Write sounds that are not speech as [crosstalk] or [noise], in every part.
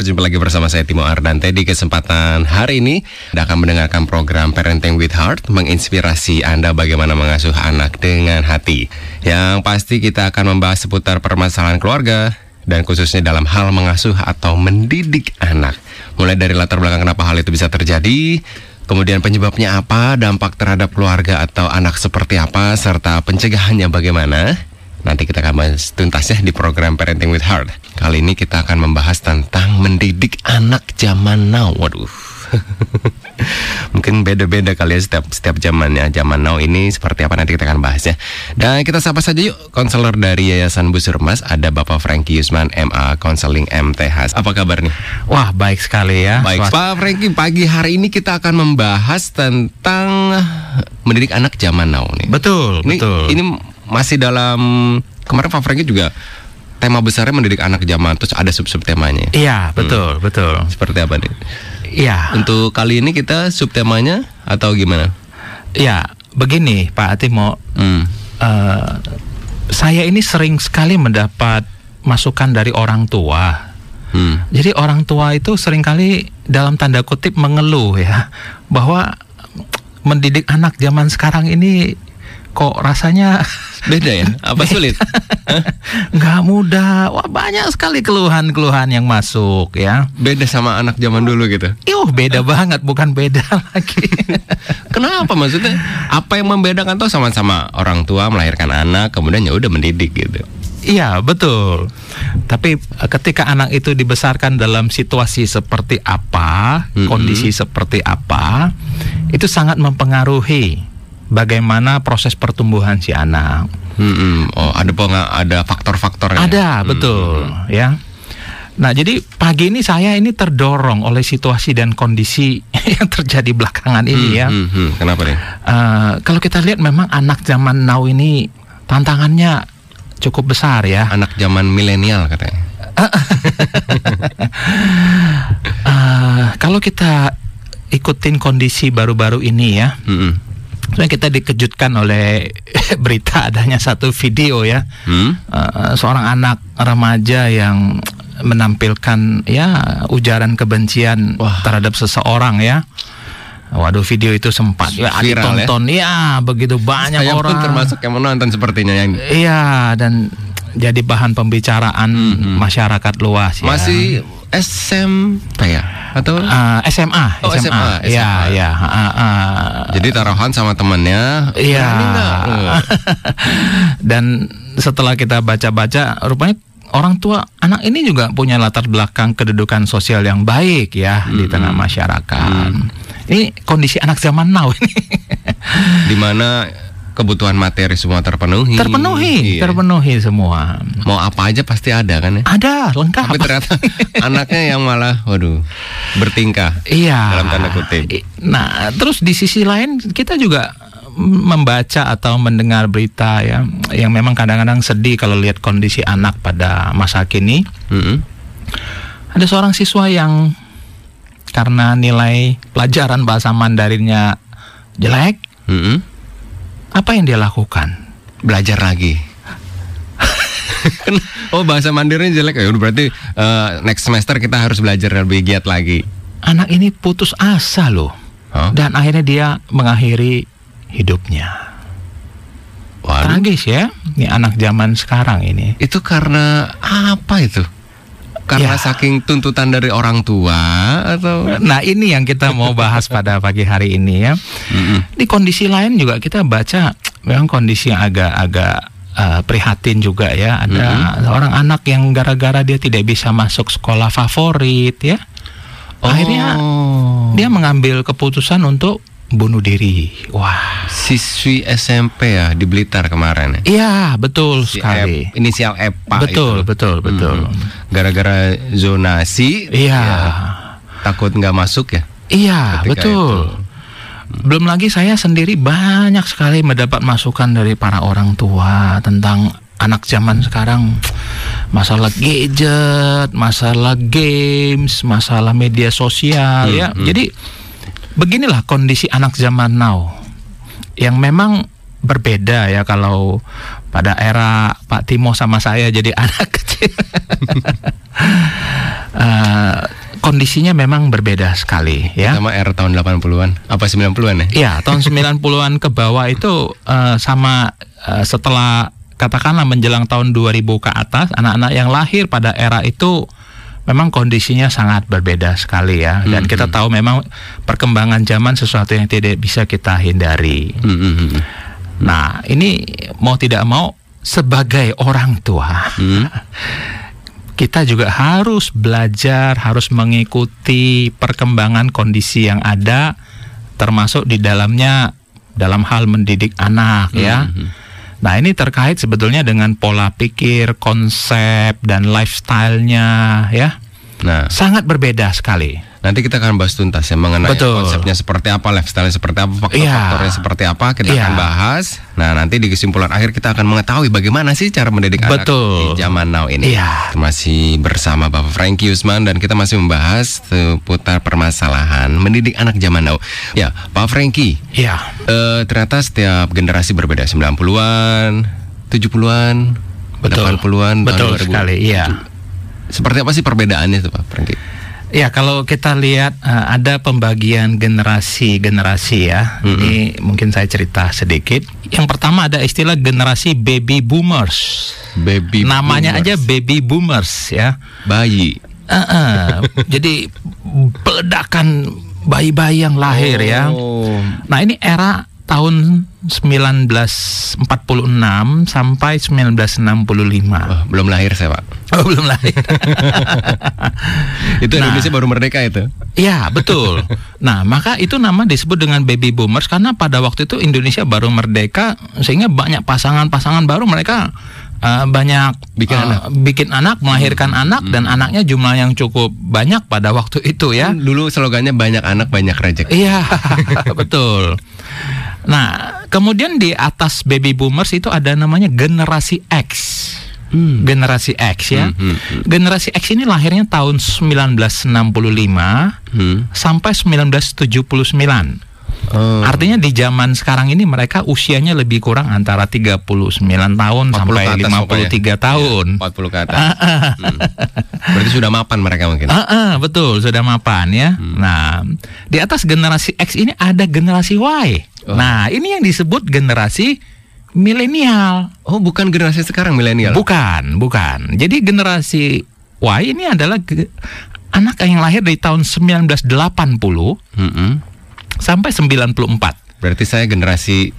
Berjumpa lagi bersama saya Timo Ardante. Di kesempatan hari ini Anda akan mendengarkan program Parenting with Heart Menginspirasi Anda bagaimana mengasuh anak dengan hati. Yang pasti kita akan membahas seputar permasalahan keluarga Dan khususnya dalam hal mengasuh atau mendidik anak. Mulai dari latar belakang kenapa hal itu bisa terjadi Kemudian penyebabnya apa, dampak terhadap keluarga atau anak seperti apa Serta pencegahannya bagaimana Nanti kita akan bahas tuntasnya di program Parenting with Heart. Kali ini kita akan membahas tentang mendidik anak zaman now. Waduh. [laughs] Mungkin beda-beda kali ya setiap setiap zamannya. Zaman now ini seperti apa nanti kita akan bahas ya. Dan kita sapa saja yuk konselor dari Yayasan Busur Mas ada Bapak Frankie Yusman MA Konseling MTH. Apa kabar nih? Wah, baik sekali ya. Baik. Pak Frankie, pagi hari ini kita akan membahas tentang mendidik anak zaman now nih. Betul, Ini, betul. ini masih dalam kemarin Pak Franky juga tema besarnya mendidik anak zaman terus ada sub-sub temanya. Iya, betul, betul. Seperti apa nih? Iya. Untuk kali ini kita subtemanya atau gimana? Iya, begini Pak Atimo, Hmm. eh, saya ini sering sekali mendapat masukan dari orang tua. Hmm. Jadi orang tua itu sering kali dalam tanda kutip mengeluh ya bahwa mendidik anak zaman sekarang ini kok rasanya [laughs] Beda ya? Apa sulit? [laughs] nggak mudah. Wah banyak sekali keluhan-keluhan yang masuk ya. Beda sama anak zaman dulu gitu. Yuh beda [laughs] banget, bukan beda lagi. Kenapa maksudnya? Apa yang membedakan tuh sama-sama orang tua melahirkan anak kemudian ya udah mendidik gitu. Iya betul. Tapi eh, ketika anak itu dibesarkan dalam situasi seperti apa, Mm-mm. kondisi seperti apa, itu sangat mempengaruhi bagaimana proses pertumbuhan si anak. Hmm, oh ada penga- ada faktor-faktor Ada betul, ya. Nah jadi pagi ini saya ini terdorong oleh situasi dan kondisi [laughs] yang terjadi belakangan ini ya. Hmm, hmm, kenapa nih? Eh, kalau kita lihat memang anak zaman now ini tantangannya cukup besar ya. Anak zaman milenial katanya. [laughs] Eh, kalau kita ikutin kondisi baru-baru ini ya, Hmm, sebenarnya kita dikejutkan oleh [laughs] berita adanya satu video ya, hmm. Eh, seorang anak remaja yang menampilkan ya ujaran kebencian Wah. terhadap seseorang ya. Waduh video itu sempat ya Viral, ya? ditonton ya? begitu banyak Saya orang. pun termasuk yang menonton sepertinya yang Iya dan jadi bahan pembicaraan masyarakat luas ya. masih SMP ya atau Ah, SMA, Oh, SMA, Ya, SMA. ya. ah, ah. jadi taruhan sama temennya Iya. [laughs] Dan setelah kita baca-baca, rupanya orang tua anak ini juga punya latar belakang kedudukan sosial yang baik ya di tengah masyarakat. Ini kondisi anak zaman now ini. di mana kebutuhan materi semua terpenuhi terpenuhi, Iya. terpenuhi semua. mau apa aja pasti ada kan ya Ada lengkap. tapi ternyata [laughs] anaknya yang malah waduh bertingkah Iya. Dalam tanda kutip. Nah, terus di sisi lain kita juga membaca atau mendengar berita ya yang memang kadang-kadang sedih kalau lihat kondisi anak pada masa kini. Mm-mm. Ada seorang siswa yang karena nilai pelajaran bahasa Mandarinnya jelek, Mm-mm. Apa yang dia lakukan? belajar lagi [laughs] oh bahasa Mandarin jelek ya berarti eh, next semester kita harus belajar lebih giat lagi Anak ini putus asa loh. Hah? Dan akhirnya dia mengakhiri hidupnya. Waduh. Tragis ya, ini anak zaman sekarang ini. Itu karena apa itu? Karena Ya. saking tuntutan dari orang tua atau? Nah ini yang kita mau bahas pada pagi hari ini ya. Mm-mm. Di kondisi lain juga kita baca memang kondisi yang agak-agak eh, prihatin juga ya. Ada seorang anak yang gara-gara dia tidak bisa masuk sekolah favorit ya. Akhirnya Oh. dia mengambil keputusan untuk bunuh diri. Wah. siswi SMP ya di Blitar kemarin ya. Iya, betul Si sekali. Ep- inisial EPA Betul, itu. betul, betul. Hmm. Gara-gara zonasi Iya. ya, takut nggak masuk ya. Iya, betul. Belum lagi saya sendiri banyak sekali mendapat masukan dari para orang tua tentang anak zaman sekarang masalah gadget, masalah games, masalah media sosial Hmm, ya. hmm. Jadi beginilah kondisi anak zaman now yang memang berbeda ya kalau pada era Pak Timo sama saya jadi [laughs] anak kecil. [laughs] Eh, kondisinya memang berbeda sekali ya. Sama era tahun 80-an apa 90-an ya? Iya, [laughs] tahun 90-an ke bawah itu uh, sama uh, setelah katakanlah menjelang tahun 2000 ke atas anak-anak yang lahir pada era itu memang kondisinya sangat berbeda sekali ya dan Hmm, kita hmm. tahu memang perkembangan zaman sesuatu yang tidak bisa kita hindari. Hmm, hmm, hmm. Nah, ini mau tidak mau sebagai orang tua Hmm. [laughs] kita juga harus belajar, harus mengikuti perkembangan kondisi yang ada, termasuk di dalamnya dalam hal mendidik anak ya. Mhm. Nah ini terkait sebetulnya dengan pola pikir, konsep dan lifestyle-nya ya, Nah, sangat berbeda sekali. Nanti kita akan bahas tuntas ya mengenai Betul. konsepnya seperti apa, lifestyle seperti apa, faktor-faktornya Iya. seperti apa, kita Iya. akan bahas. Nah, nanti di kesimpulan akhir kita akan mengetahui bagaimana sih cara mendidik anak Betul. di zaman now ini. Iya. Masih bersama Bapak Frankie Usman dan kita masih membahas seputar permasalahan mendidik anak zaman now. Ya, Pak Frankie, Ya, eh, ternyata setiap generasi berbeda 90-an, 70-an, betul. 80-an, tahun Betul 2000. sekali. Iya. Seperti apa sih perbedaannya tuh Pak Frankie? Ya kalau kita lihat eh, ada pembagian generasi-generasi ya. Mm-mm. Ini mungkin saya cerita sedikit. Yang pertama ada istilah generasi baby boomers. Baby Namanya boomers. aja baby boomers ya. bayi. Eh, eh, [laughs] jadi peledakan bayi-bayi yang lahir ya. Oh. Nah ini era tahun 1946 sampai 1965. Wah, belum lahir saya Pak. Oh, belum lahir. [laughs] Itu Nah. Indonesia baru merdeka itu. Ya betul. Nah maka itu nama disebut dengan baby boomers karena pada waktu itu Indonesia baru merdeka sehingga banyak pasangan-pasangan baru mereka uh, banyak Bikin uh, anak. bikin anak, melahirkan anak dan anaknya jumlah yang cukup banyak pada waktu itu ya. Dulu slogannya banyak anak banyak rezeki. Iya [laughs] betul. Nah kemudian di atas baby boomers itu ada namanya generasi X. Hmm. Generasi X ya. Hmm, hmm, hmm. Generasi X ini lahirnya tahun 1965 Hmm. sampai 1979. Oh. Artinya di zaman sekarang ini mereka usianya lebih kurang antara 39 tahun 40 sampai ke atas 53 tahun. Ya, 40 ke atas. Hmm. Berarti sudah mapan mereka mungkin. Ah, ah, betul, sudah mapan ya. Hmm. Nah, di atas generasi X ini ada generasi Y. Oh. Nah, ini yang disebut generasi milenial. Oh, bukan generasi sekarang milenial. Bukan, bukan. Jadi generasi Y ini adalah ge- anak yang lahir dari tahun 1980 Hmm-mm. sampai 94. Berarti saya generasi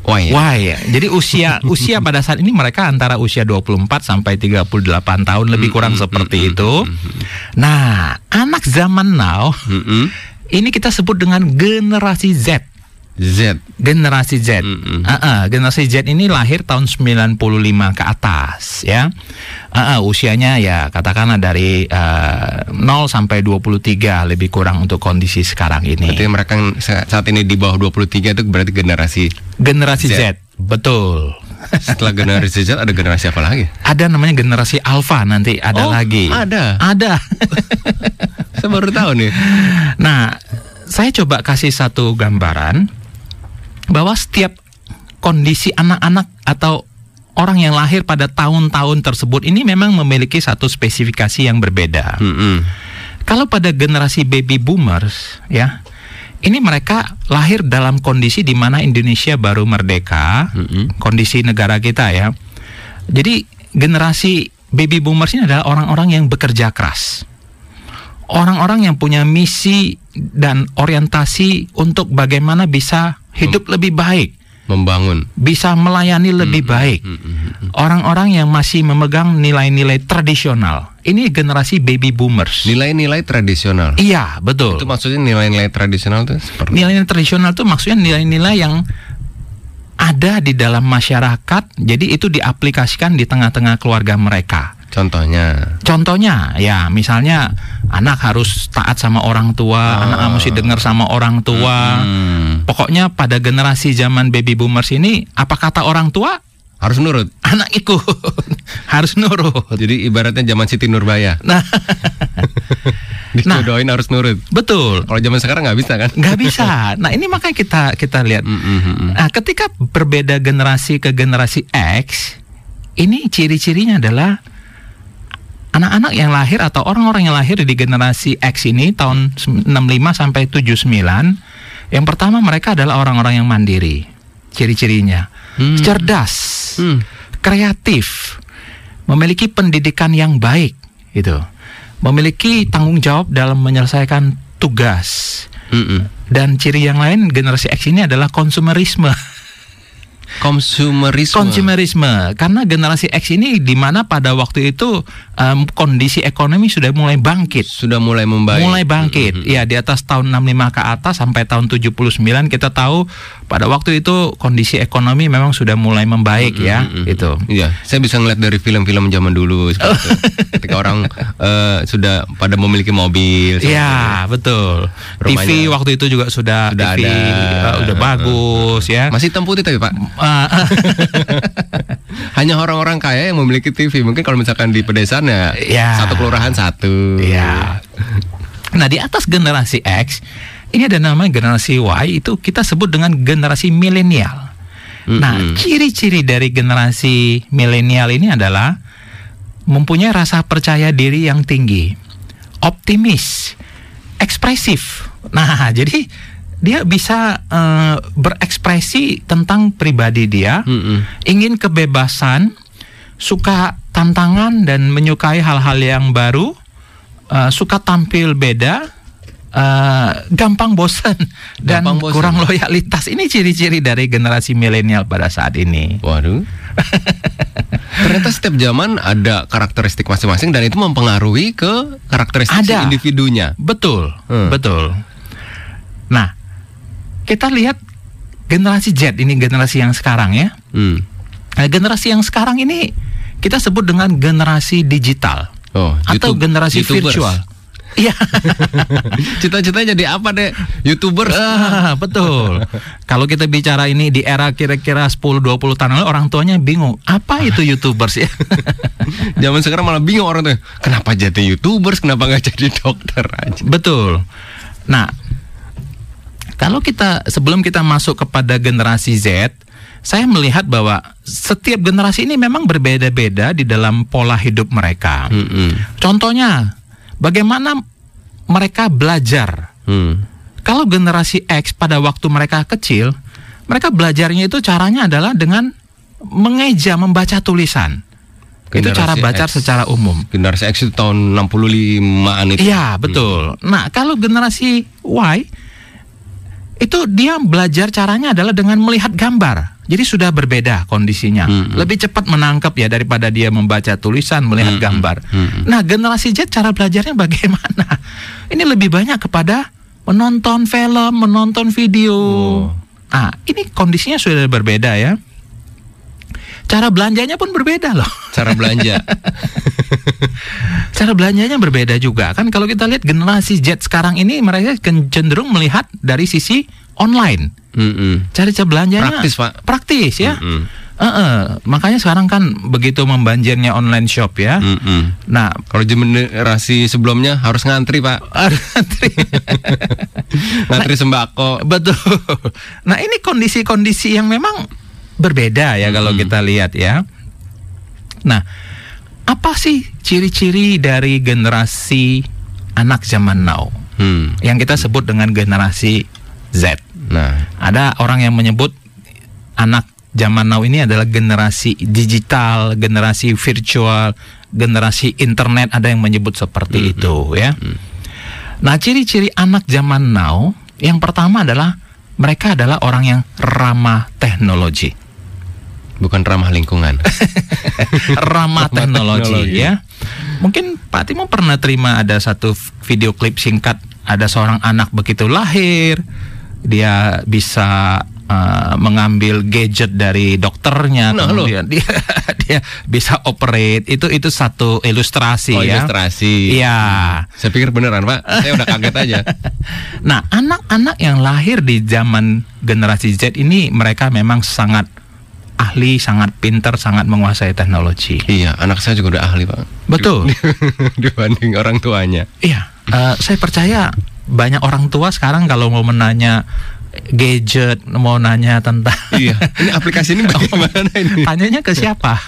Y ya. Wah ya. Jadi usia [laughs] usia pada saat ini mereka antara usia 24 sampai 38 tahun lebih kurang seperti itu. Nah, anak zaman now Hmm-mm. ini kita sebut dengan generasi Z. Z. Generasi Z. Mm-mm. Ah, ah, generasi Z ini lahir tahun 95 ke atas ya. Ah, ah, usianya ya katakanlah dari eh, 0 sampai 23 lebih kurang untuk kondisi sekarang ini. Berarti mereka saat ini di bawah 23 itu berarti generasi Generasi Z. Z. Betul. setelah generasi Z ada generasi apa lagi? Ada namanya generasi alfa nanti ada Oh, lagi. ada. Ada. [laughs] Saya baru tahu nih. nah, saya coba kasih satu gambaran bahwa setiap kondisi anak-anak atau orang yang lahir pada tahun-tahun tersebut ini memang memiliki satu spesifikasi yang berbeda. Hmm-mm. Kalau pada generasi baby boomers ya, ini mereka lahir dalam kondisi di mana Indonesia baru merdeka, Mm-mm. kondisi negara kita ya. Jadi generasi baby boomers ini adalah orang-orang yang bekerja keras. Orang-orang yang punya misi dan orientasi untuk bagaimana bisa hidup lebih baik, Membangun. bisa melayani lebih baik. Hmm-mm. Orang-orang yang masih memegang nilai-nilai tradisional. Ini generasi baby boomers. Nilai-nilai tradisional. Iya, betul. Itu maksudnya nilai-nilai tradisional itu seperti Nilai-nilai tradisional itu maksudnya nilai-nilai yang ada di dalam masyarakat, jadi itu diaplikasikan di tengah-tengah keluarga mereka. Contohnya. Contohnya, ya misalnya anak harus taat sama orang tua, Ah. anak mesti dengar sama orang tua. Hmm. Pokoknya pada generasi zaman baby boomers ini, apa kata orang tua, Harus nurut. anak ikut, [laughs] harus nurut. Jadi ibaratnya zaman Siti Nurbaya. [laughs] Nah, [laughs] Dijodohin harus nurut. betul, Kalau zaman sekarang nggak bisa kan? nggak bisa. Nah ini makanya kita kita lihat Mm-mm. Nah, ketika berbeda generasi ke generasi X, ini ciri-cirinya adalah anak-anak yang lahir atau orang-orang yang lahir di generasi X ini tahun 65 sampai 79 yang pertama mereka adalah orang-orang yang mandiri ciri-cirinya Hmm. cerdas Hmm. kreatif memiliki pendidikan yang baik gitu memiliki tanggung jawab dalam menyelesaikan tugas Mm-mm. dan ciri yang lain generasi X ini adalah konsumerisme [laughs] Konsumerisme. konsumerisme karena generasi X ini di mana pada waktu itu em, kondisi ekonomi sudah mulai bangkit sudah mulai membaik. mulai bangkit ya di atas tahun 65 ke atas sampai tahun 79 kita tahu pada waktu itu kondisi ekonomi memang sudah mulai membaik ya Mm-mm. itu Iya, saya bisa ngeliat dari film-film zaman dulu. [laughs] Ketika orang eh, sudah pada memiliki mobil. Iya betul Rumahnya TV waktu itu juga sudah, sudah TV ada. eh, udah bagus ya Masih hitam putih tapi Pak. [laughs] Hanya orang-orang kaya yang memiliki TV. Mungkin kalau misalkan di pedesaan ya, Ya. satu kelurahan satu. Iya. Nah di atas generasi X ini ada namanya generasi Y itu kita sebut dengan generasi milenial. Nah Mm-mm. ciri-ciri dari generasi milenial ini adalah mempunyai rasa percaya diri yang tinggi, optimis, ekspresif. Nah [laughs] jadi dia bisa eh, berekspresi tentang pribadi dia Mm-mm. ingin kebebasan, suka tantangan dan menyukai hal-hal yang baru, uh, suka tampil beda, uh, gampang bosan dan Gampang bosan. kurang loyalitas. Ini ciri-ciri dari generasi milenial pada saat ini. Waduh. [laughs] Ternyata setiap zaman ada karakteristik masing-masing dan itu mempengaruhi ke karakteristik si Ada. individunya. Betul, Hmm. betul. Nah, kita lihat generasi Z ini generasi yang sekarang ya. Hmm. Nah, generasi yang sekarang ini kita sebut dengan generasi digital Oh, atau YouTube- generasi YouTubers. virtual. Iya. [laughs] Cita-citanya jadi apa deh? YouTuber. Ah, betul. Kalau kita bicara ini di era kira-kira 10-20 tahun lalu orang tuanya bingung, apa itu YouTubers ya? [laughs] Zaman sekarang malah bingung orang tuh. Kenapa jadi YouTubers? Kenapa nggak jadi dokter aja? betul. Nah, kalau kita sebelum kita masuk kepada generasi Z, saya melihat bahwa setiap generasi ini memang berbeda-beda di dalam pola hidup mereka. Hmm. Contohnya, bagaimana mereka belajar Hmm. kalau generasi X pada waktu mereka kecil, mereka belajarnya itu caranya adalah dengan mengeja, membaca tulisan. itu Generasi cara baca X. secara umum. Generasi X itu tahun 65-an itu. Iya, betul. Nah, kalau generasi Y itu dia belajar caranya adalah dengan melihat gambar. Jadi sudah berbeda kondisinya. Mm-mm. Lebih cepat menangkap ya daripada dia membaca tulisan, melihat Mm-mm. gambar. Mm-mm. Nah, generasi Z cara belajarnya [laughs] bagaimana? Ini lebih banyak kepada menonton film, menonton video. Oh. Nah, ini kondisinya sudah berbeda ya. Cara belanjanya pun berbeda loh. [laughs] Cara belanja. Cara belanjanya berbeda juga kan kalau kita lihat generasi Z sekarang ini mereka cenderung melihat dari sisi online. Mm-mm. Cara cara belanjanya Praktis, Pak. Praktis ya. Mm-mm. Eh-eh. Makanya sekarang kan begitu membanjirnya online shop ya. Mm-mm. Nah, Kalau generasi sebelumnya harus ngantri pak, [laughs] harus antri. ngantri sembako. Betul. Nah, ini kondisi-kondisi yang memang berbeda ya kalau kita lihat ya. Nah, apa sih ciri-ciri dari generasi anak zaman now Hmm. yang kita sebut dengan generasi Z? Nah, Ada orang yang menyebut anak zaman now ini adalah generasi digital, generasi virtual, generasi internet, ada yang menyebut seperti itu ya. Nah, ciri-ciri anak zaman now yang pertama adalah mereka adalah orang yang ramah teknologi. Bukan ramah lingkungan. [laughs] ramah teknologi, teknologi. ya. Mungkin Pak Timo pernah terima ada satu video klip singkat ada seorang anak begitu lahir dia bisa uh, mengambil gadget dari dokternya Nah, loh. kemudian [laughs] dia dia bisa operate itu itu satu ilustrasi oh, ya. ilustrasi. Iya. Saya pikir beneran pak. Saya udah kaget aja. [laughs] Nah, anak-anak yang lahir di zaman generasi Z ini mereka memang sangat ahli, sangat pinter, sangat menguasai teknologi. iya, anak saya juga udah ahli pak. Betul. [laughs] Dibanding orang tuanya. Iya, eh, saya percaya banyak orang tua sekarang kalau mau menanya gadget, mau nanya tentang [laughs] iya. Ini aplikasi ini [laughs] bagaimana ini? tanyanya ke siapa?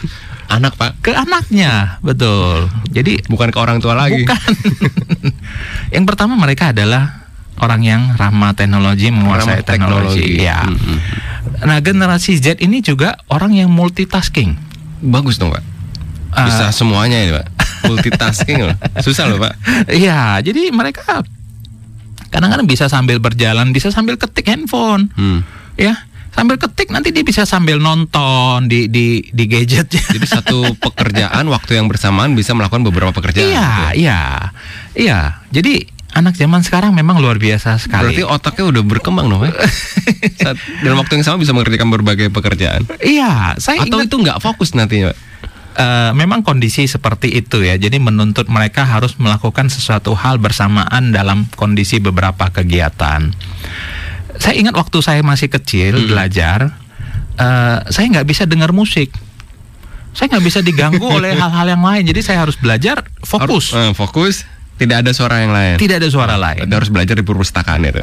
anak pak ke anaknya, betul. Jadi bukan ke orang tua lagi bukan. yang pertama mereka adalah orang yang ramah teknologi, menguasai Ramah teknologi. teknologi. Ya. Mm-mm. Nah, generasi Z ini juga orang yang multitasking. bagus dong pak bisa Ah, semuanya ini pak multitasking loh [laughs] susah loh pak Iya, jadi mereka kadang-kadang bisa sambil berjalan, bisa sambil ketik handphone, hmm. ya. Sambil ketik nanti dia bisa sambil nonton di di di gadgetnya. [laughs] jadi satu pekerjaan waktu yang bersamaan bisa melakukan beberapa pekerjaan Iya, gitu. iya, iya. Jadi anak zaman sekarang memang luar biasa sekali. berarti otaknya udah berkembang dong pak [laughs] Saat- dalam waktu yang sama bisa mengerjakan berbagai pekerjaan iya, saya atau ingat itu nggak fokus nantinya pak eh, memang kondisi seperti itu ya. Jadi menuntut mereka harus melakukan sesuatu hal bersamaan dalam kondisi beberapa kegiatan. Saya ingat waktu saya masih kecil Mm-mm. belajar, eh, saya nggak bisa dengar musik. Saya nggak bisa diganggu [laughs] oleh hal-hal yang lain. Jadi saya harus belajar fokus. Harus- eh, fokus tidak ada suara yang lain Tidak ada suara lain. Anda harus belajar di perpustakaan itu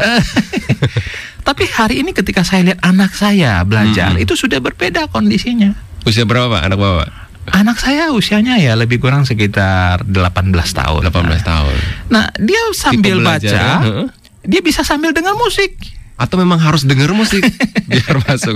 [laughs] Tapi hari ini ketika saya lihat anak saya belajar, Mm-mm. itu sudah berbeda kondisinya. usia berapa pak anak bapak Anak saya usianya ya lebih kurang sekitar 18 tahun. 18 tahun Nah, dia sambil baca, dia bisa sambil dengar musik. Atau memang harus denger musik [laughs] biar masuk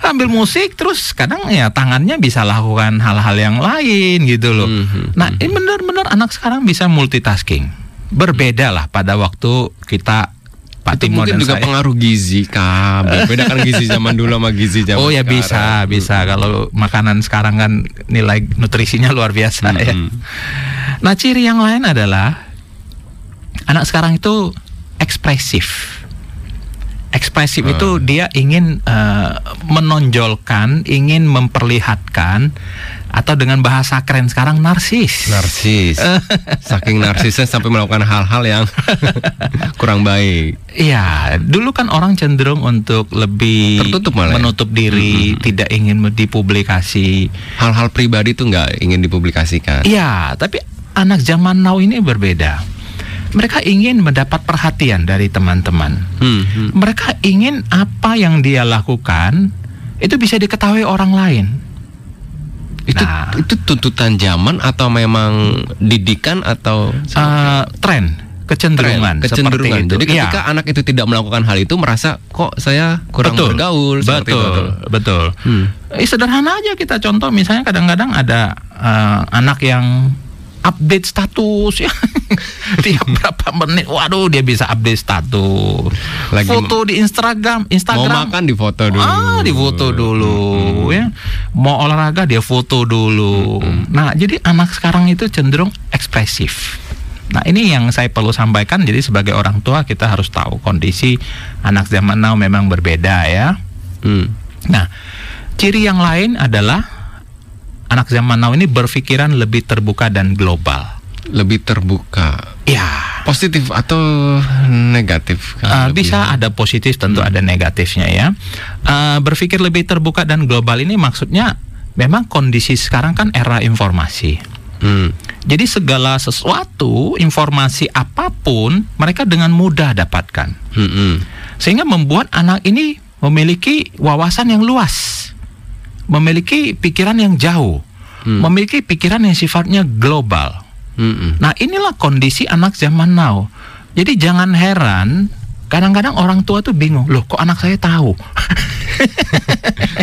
Ambil musik terus kadang ya tangannya bisa lakukan hal-hal yang lain gitu loh. Mhm, Nah, ini benar-benar anak sekarang bisa multitasking. Berbeda lah pada waktu kita Pak itu Timo mungkin juga saya. pengaruh gizi kak beda kan gizi zaman dulu sama gizi zaman Oh ya sekarang. bisa, bisa. Kalau makanan sekarang kan nilai nutrisinya luar biasa ya. Mhm. Nah, ciri yang lain adalah anak sekarang itu ekspresif. Ekspresif Hmm. itu dia ingin eh, menonjolkan, ingin memperlihatkan atau dengan bahasa keren sekarang narsis. narsis [laughs] saking narsisnya sampai melakukan hal-hal yang [laughs] kurang baik Iya, dulu kan orang cenderung untuk lebih Tertutup malah ya? menutup diri, Mhm. tidak ingin dipublikasi. hal-hal pribadi itu nggak ingin dipublikasikan Iya, tapi anak zaman now ini berbeda. Mereka ingin mendapat perhatian dari teman-teman. Hmm, hmm. Mereka ingin apa yang dia lakukan itu bisa diketahui orang lain. itu Nah. itu tuntutan zaman atau memang didikan atau Eh, tren, kecenderungan, Tren, kecenderungan. seperti itu. Jadi Iya. ketika anak itu tidak melakukan hal itu merasa kok saya kurang betul, bergaul betul, itu. betul. Hmm. Eh, sederhana aja kita contoh misalnya kadang-kadang ada eh, anak yang update status ya. [laughs] Tiap berapa menit waduh dia bisa update status. Lagi foto di Instagram Mau Instagram makan di foto dulu. ah di foto dulu Hmm. ya. Mau olahraga dia foto dulu. Nah jadi anak sekarang itu cenderung ekspresif. Nah ini yang saya perlu sampaikan. Jadi sebagai orang tua kita harus tahu kondisi anak zaman now memang berbeda ya. Hmm. Nah, ciri yang lain adalah anak zaman now ini berpikiran lebih terbuka dan global. Lebih terbuka. Ya, Positif atau negatif? lebih- bisa ada positif tentu ada negatifnya ya. Eh, berpikir lebih terbuka dan global ini maksudnya memang kondisi sekarang kan era informasi. Hmm. Jadi segala sesuatu, informasi apa pun mereka dengan mudah dapatkan. Hmm, hmm. Sehingga membuat anak ini memiliki wawasan yang luas. Memiliki pikiran yang jauh. Hmm. Memiliki pikiran yang sifatnya global. Hmm. Nah, inilah kondisi anak zaman now. Jadi jangan heran kadang-kadang orang tua tuh bingung, "Loh, kok anak saya tahu? [laughs]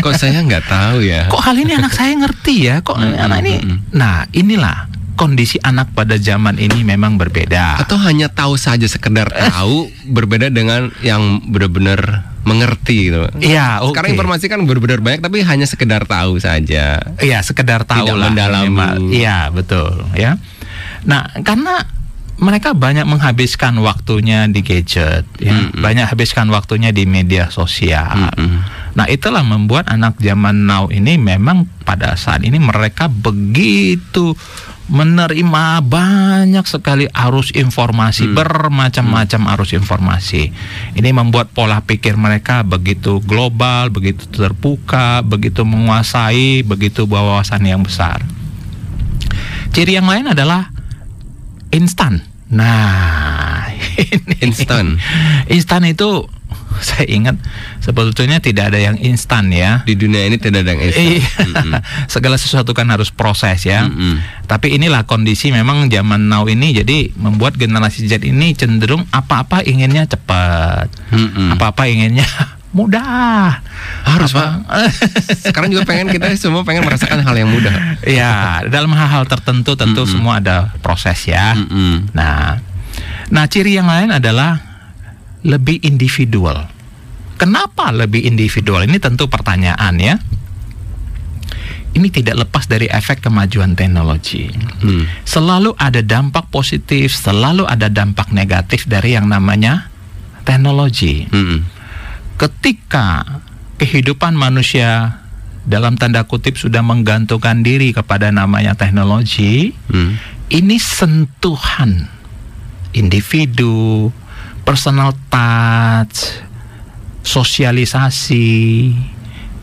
Kok saya nggak tahu ya? kok hal ini anak saya ngerti ya? Kok Hmm, anak ini?" Nah, inilah kondisi anak pada zaman ini memang berbeda. Atau hanya tahu saja sekedar [laughs] tahu berbeda dengan yang benar-benar mengerti gitu. Iya, oke. Sekarang informasi kan benar-benar banyak tapi hanya sekedar tahu saja. Iya, sekedar tahu Tidak lah. Iya, betul, ya. Nah, karena mereka banyak menghabiskan waktunya di gadget, ya. Mm-mm. banyak habiskan waktunya di media sosial. Mm-mm. Nah, itulah membuat anak zaman now ini memang pada saat ini mereka begitu menerima banyak sekali arus informasi, Hmm. bermacam-macam arus informasi. Ini membuat pola pikir mereka begitu global, begitu terbuka, begitu menguasai, begitu wawasan yang besar. Ciri yang lain adalah instan. Nah, [laughs] Instan. instan itu saya ingat sebetulnya tidak ada yang instan ya. Di dunia ini tidak ada yang instan. Iya. [laughs] Segala sesuatu kan harus proses ya. Mm-mm. Tapi inilah kondisi memang zaman now ini jadi membuat generasi Z ini cenderung apa-apa inginnya cepat. Mm-mm. Apa-apa inginnya [laughs] mudah. Harus Apa- pak. [laughs] Sekarang juga pengen kita semua pengen merasakan hal yang mudah. ya, dalam hal-hal tertentu tentu semua ada proses ya. Mm-mm. Nah, nah ciri yang lain adalah lebih individual. Kenapa lebih individual? Ini tentu pertanyaan ya. Ini tidak lepas dari efek kemajuan teknologi. Hmm. Selalu ada dampak positif, selalu ada dampak negatif dari yang namanya teknologi. Mm-mm. Ketika kehidupan manusia dalam tanda kutip sudah menggantungkan diri kepada namanya teknologi, Mm. ini sentuhan individu, personal touch, sosialisasi,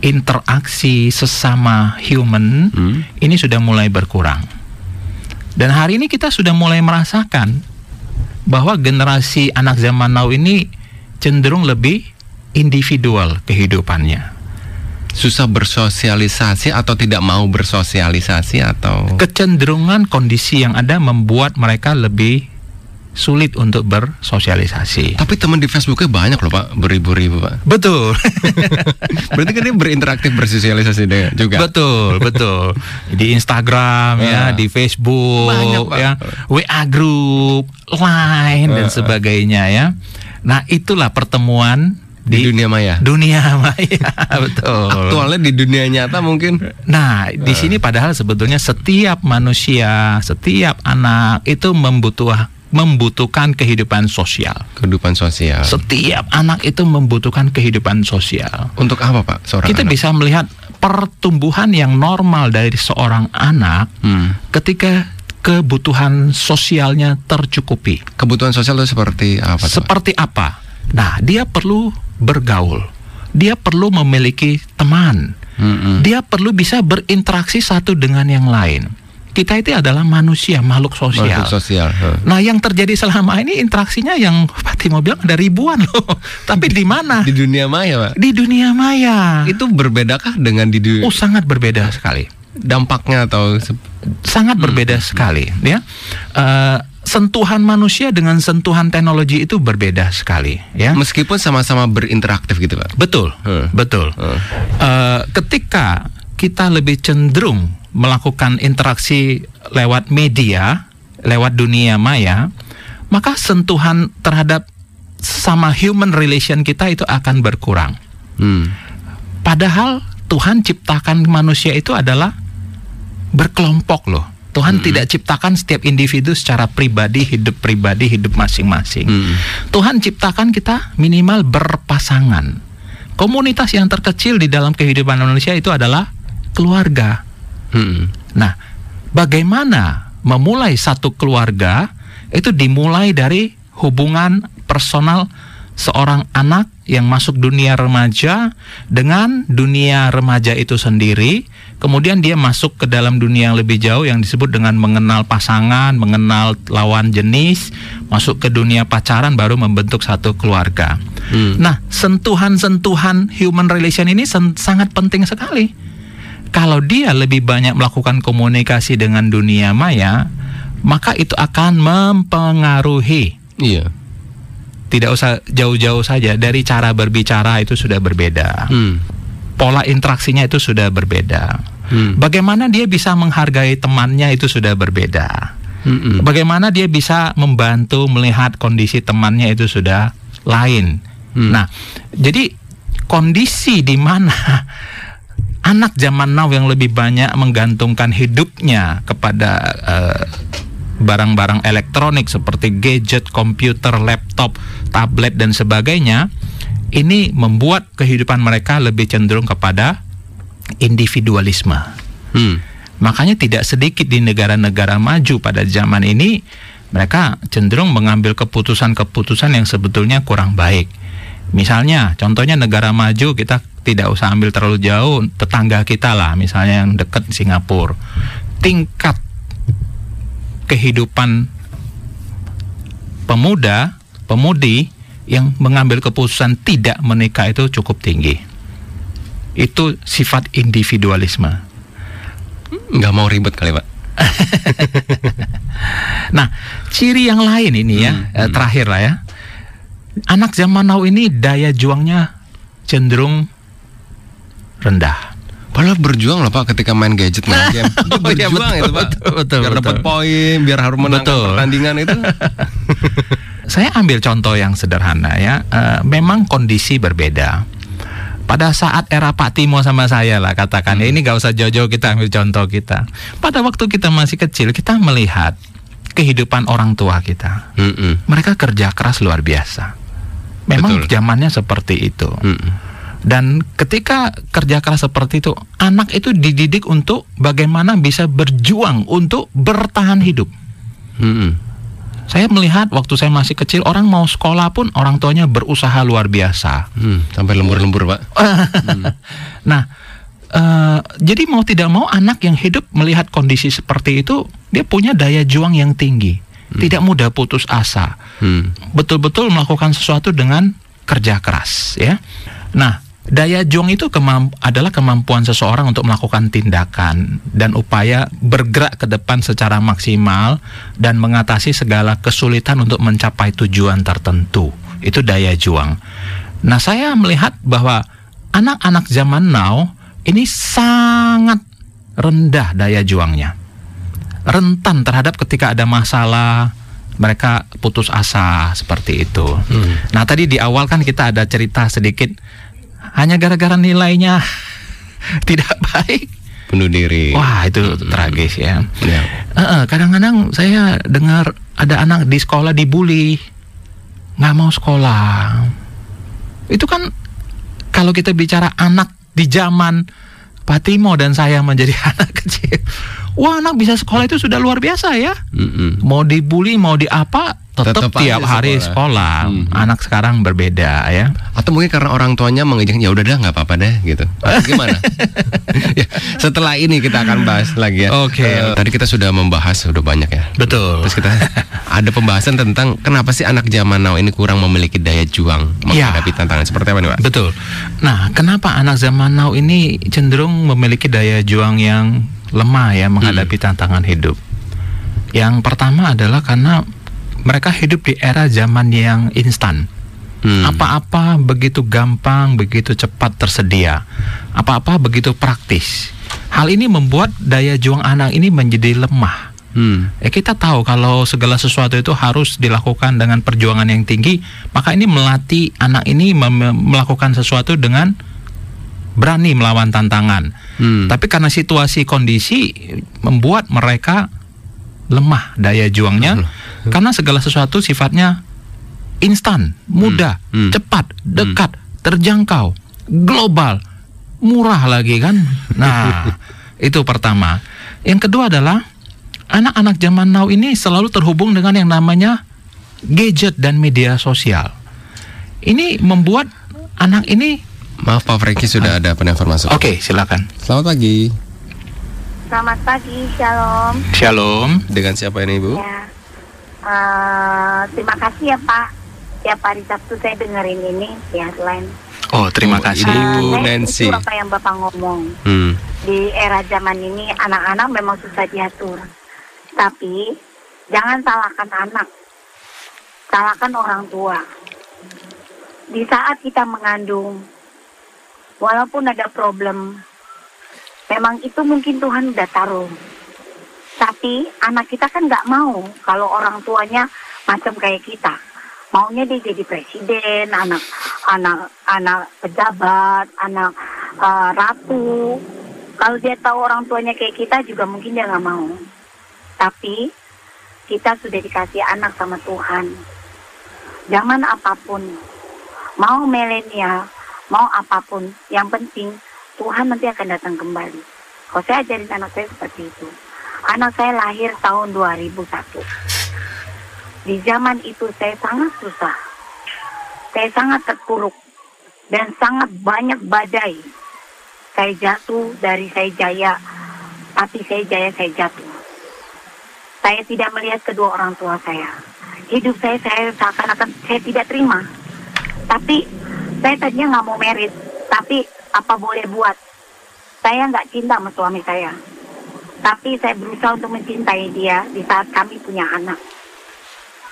interaksi sesama human Hmm. ini sudah mulai berkurang. Dan hari ini kita sudah mulai merasakan bahwa generasi anak zaman now ini cenderung lebih individual kehidupannya. Susah bersosialisasi atau tidak mau bersosialisasi atau Kecenderungan kondisi yang ada membuat mereka lebih sulit untuk bersosialisasi. tapi teman di Facebooknya banyak loh pak beribu-ribu pak Betul. [laughs] berarti kan dia berinteraktif bersosialisasi dengan juga betul, betul. Di Instagram Ah. ya, di Facebook Banyak, Pak. ya, WA group, Line dan Ah, ah. sebagainya ya. Nah, itulah pertemuan di, di, dunia maya dunia [laughs] maya, [laughs] betul. aktualnya di dunia nyata mungkin Nah, di sini padahal sebetulnya setiap manusia, setiap anak itu membutuh membutuhkan kehidupan sosial. kehidupan sosial Setiap anak itu membutuhkan kehidupan sosial. untuk apa pak seorang Kita anak? bisa melihat pertumbuhan yang normal dari seorang anak Hmm. ketika kebutuhan sosialnya tercukupi. kebutuhan sosial itu seperti apa tuh? Seperti apa? Nah, dia perlu bergaul. Dia perlu memiliki teman. Mm-mm. Dia perlu bisa berinteraksi satu dengan yang lain. Kita itu adalah manusia, makhluk sosial. Makhluk sosial. Nah, yang terjadi selama ini interaksinya yang Pak bilang ada ribuan loh. [laughs] Tapi di mana? di dunia maya pak Di dunia maya. itu berbedakah dengan di dunia Oh, sangat berbeda sekali. dampaknya atau Sangat berbeda sekali, ya. Eh, sentuhan manusia dengan sentuhan teknologi itu berbeda sekali, ya. meskipun sama-sama berinteraktif gitu pak Betul, Hmm. betul. Hmm. Eh, ketika kita lebih cenderung melakukan interaksi lewat media, lewat dunia maya, maka sentuhan terhadap sama human relation kita itu akan berkurang. Hmm. Padahal Tuhan ciptakan manusia itu adalah berkelompok loh. Tuhan tidak ciptakan setiap individu secara pribadi, hidup pribadi, hidup masing-masing. Hmm. Tuhan ciptakan kita minimal berpasangan. Komunitas yang terkecil di dalam kehidupan manusia itu adalah keluarga. Hmm. Nah, bagaimana memulai satu keluarga itu dimulai dari hubungan personal seorang anak yang masuk dunia remaja dengan dunia remaja itu sendiri, kemudian dia masuk ke dalam dunia yang lebih jauh yang disebut dengan mengenal pasangan, mengenal lawan jenis, masuk ke dunia pacaran baru membentuk satu keluarga. Hmm. Nah, sentuhan-sentuhan human relation ini sen- sangat penting sekali. Kalau dia lebih banyak melakukan komunikasi dengan dunia maya, maka itu akan mempengaruhi. iya Tidak usah jauh-jauh saja dari cara berbicara itu sudah berbeda. Hmm. Pola interaksinya itu sudah berbeda. Hmm. Bagaimana dia bisa menghargai temannya itu sudah berbeda. Mm-mm. Bagaimana dia bisa membantu melihat kondisi temannya itu sudah lain. Hmm. Nah, jadi kondisi di mana [laughs] anak zaman now yang lebih banyak menggantungkan hidupnya kepada eh, barang-barang elektronik seperti gadget, komputer, laptop, tablet dan sebagainya, ini membuat kehidupan mereka lebih cenderung kepada individualisme. Hmm. Makanya tidak sedikit di negara-negara maju pada zaman ini mereka cenderung mengambil keputusan-keputusan yang sebetulnya kurang baik. Misalnya, contohnya negara maju kita tidak usah ambil terlalu jauh, tetangga kita lah, misalnya yang dekat Singapura. Tingkat kehidupan pemuda, pemudi yang mengambil keputusan tidak menikah itu cukup tinggi. Itu sifat individualisme. Nggak mau ribet kali pak. [laughs] Nah, ciri yang lain ini ya, Hmm, eh, hmm. terakhir lah ya. Anak zaman now ini daya juangnya cenderung rendah. Padahal berjuang loh pak ketika main gadget main game. [laughs] Dia Oh, iya, berjuang betul, itu pak. betul, betul, biar dapat poin, biar harus Betul. pertandingan itu. [laughs] Saya ambil contoh yang sederhana ya. Eh, memang kondisi berbeda. Pada saat era Pak Timo sama saya lah katakan ya ini gak usah jauh-jauh kita ambil contoh kita. Pada waktu kita masih kecil kita melihat kehidupan orang tua kita. Mm-mm. Mereka kerja keras luar biasa. Memang Betul. zamannya seperti itu. Mm-mm. Dan ketika kerja keras seperti itu, anak itu dididik untuk bagaimana bisa berjuang untuk bertahan hidup. Mm-mm. Saya melihat waktu saya masih kecil orang mau sekolah pun orang tuanya berusaha luar biasa. Hmm, sampai lembur-lembur pak. [laughs] Nah, eh, jadi mau tidak mau anak yang hidup melihat kondisi seperti itu, dia punya daya juang yang tinggi, tidak mudah putus asa, Hmm. betul-betul melakukan sesuatu dengan kerja keras, ya. Nah, daya juang itu kemamp- adalah kemampuan seseorang untuk melakukan tindakan dan upaya bergerak ke depan secara maksimal dan mengatasi segala kesulitan untuk mencapai tujuan tertentu. Itu daya juang. Nah, saya melihat bahwa anak-anak zaman now ini sangat rendah daya juangnya. Rentan terhadap ketika ada masalah, mereka putus asa seperti itu. Hmm. Nah, tadi di awal kan kita ada cerita sedikit hanya gara-gara nilainya [laughs] tidak baik. Bunuh diri. Wah, itu tragis ya. Ya. Eh, eh, kadang-kadang saya dengar ada anak di sekolah dibully, nggak mau sekolah. Itu kan kalau kita bicara anak di zaman Pak Timo dan saya menjadi [laughs] anak kecil, wah anak bisa sekolah itu sudah luar biasa ya. Mm-mm. Mau dibully, mau di tetap Tetep tiap hari sekolah. sekolah. Mhm. Anak sekarang berbeda ya. Atau mungkin karena orang tuanya mengizinkan ya udah dah nggak apa-apa deh gitu. Atau gimana? [laughs] ya, setelah ini kita akan bahas lagi ya. Oke. Eh, tadi kita sudah membahas udah banyak ya. Betul. Terus kita ada pembahasan tentang kenapa sih anak zaman now ini kurang memiliki daya juang Ya. menghadapi tantangan seperti apa nih, Pak? Betul. Nah, kenapa anak zaman now ini cenderung memiliki daya juang yang lemah ya menghadapi tantangan hidup? Yang pertama adalah karena mereka hidup di era zaman yang instan. Hmm. Apa-apa begitu gampang, begitu cepat tersedia. Apa-apa begitu praktis. Hal ini membuat daya juang anak ini menjadi lemah. Hmm. Ya kita tahu kalau segala sesuatu itu harus dilakukan dengan perjuangan yang tinggi, maka ini melatih anak ini melakukan sesuatu dengan berani melawan tantangan. Hmm. Tapi karena situasi kondisi membuat mereka lemah daya juangnya karena segala sesuatu sifatnya instan, mudah, Hmm. cepat, dekat, terjangkau, global, murah lagi kan. Nah, [laughs] itu pertama. Yang kedua adalah anak-anak zaman now ini selalu terhubung dengan yang namanya gadget dan media sosial. Ini membuat anak ini Maaf Pak Franky sudah ada penelpon masuk. Oke, silakan. Selamat pagi. Selamat pagi, Shalom. Shalom. Dengan siapa ini Ibu? Ya, eh, terima kasih ya Pak. Tiap hari Sabtu saya dengerin ini ya selain Oh, terima Oh, kasih. ini Eh, Ibu Nancy. setuju apa yang Bapak ngomong. Hmm. Di era zaman ini anak-anak memang susah diatur. Tapi jangan salahkan anak. Salahkan orang tua. Di saat kita mengandung, walaupun ada problem, memang itu mungkin Tuhan udah taruh. Tapi anak kita kan nggak mau kalau orang tuanya macam kayak kita. Maunya dia jadi presiden, anak anak anak pejabat, anak eh, ratu. Kalau dia tahu orang tuanya kayak kita juga mungkin dia nggak mau. Tapi kita sudah dikasih anak sama Tuhan. Zaman apa pun, mau milenial, mau apa pun, yang penting Tuhan nanti akan datang kembali. Kalau saya ajarin anak saya seperti itu. Anak saya lahir tahun 2001. Di zaman itu saya sangat susah. Saya sangat terpuruk. Dan sangat banyak badai. Saya jatuh dari saya jaya. Tapi saya jaya, saya jatuh. Saya tidak melihat kedua orang tua saya. Hidup saya, saya seakan-akan saya tidak terima. Tapi saya tadinya nggak mau merit, tapi apa boleh buat? Saya nggak cinta sama suami saya. Tapi saya berusaha untuk mencintai dia di saat kami punya anak.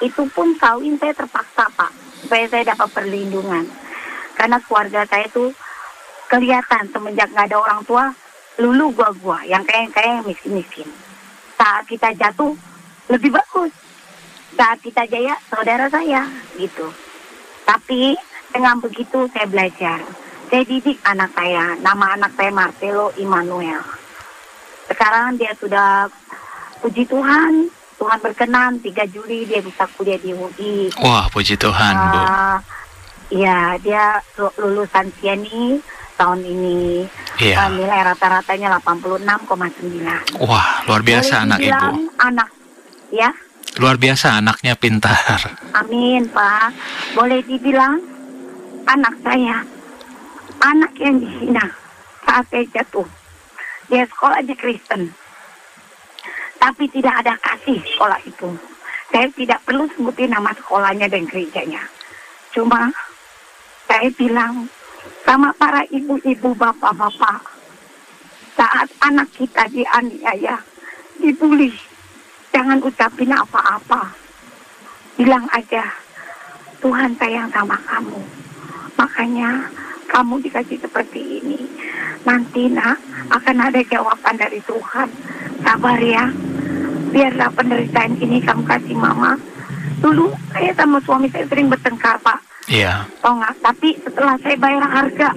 Itu pun kawin saya terpaksa, Pak. Supaya saya dapat perlindungan. Karena keluarga saya tuh kelihatan semenjak nggak ada orang tua, lulu gua-gua, yang kayak-kayak miskin-miskin. Saat kita jatuh, lebih bagus. Saat kita jaya, saudara saya, gitu. Tapi dengan begitu saya belajar. Saya didik anak saya, nama anak saya Marcelo Immanuel. Sekarang dia sudah, puji Tuhan, Tuhan berkenan 3 Juli dia bisa kuliah di UI. Wah, puji Tuhan, Bu. Ah, Iya, dia lu- lulusan CNI tahun ini. Iya. Ah, nilai rata-ratanya 86,9. Wah, luar biasa Boleh anak Ibu. Anak, ya. Luar biasa anaknya pintar. Amin, Pak. Boleh dibilang anak saya, anak yang dihina saat saya jatuh. Dia sekolah di Kristen. Tapi tidak ada kasih sekolah itu. Saya tidak perlu sebutin nama sekolahnya dan gerejanya. Cuma saya bilang sama para ibu-ibu, bapak-bapak, saat anak kita dianiaya, dibully, jangan ucapin apa-apa bilang aja Tuhan sayang sama kamu makanya kamu dikasih seperti ini nanti nak akan ada jawaban dari Tuhan. Sabar ya biarlah penderitaan ini kamu kasih mama. Dulu saya sama suami saya sering bertengkar pak. Iya. tau nggak? Tapi setelah saya bayar harga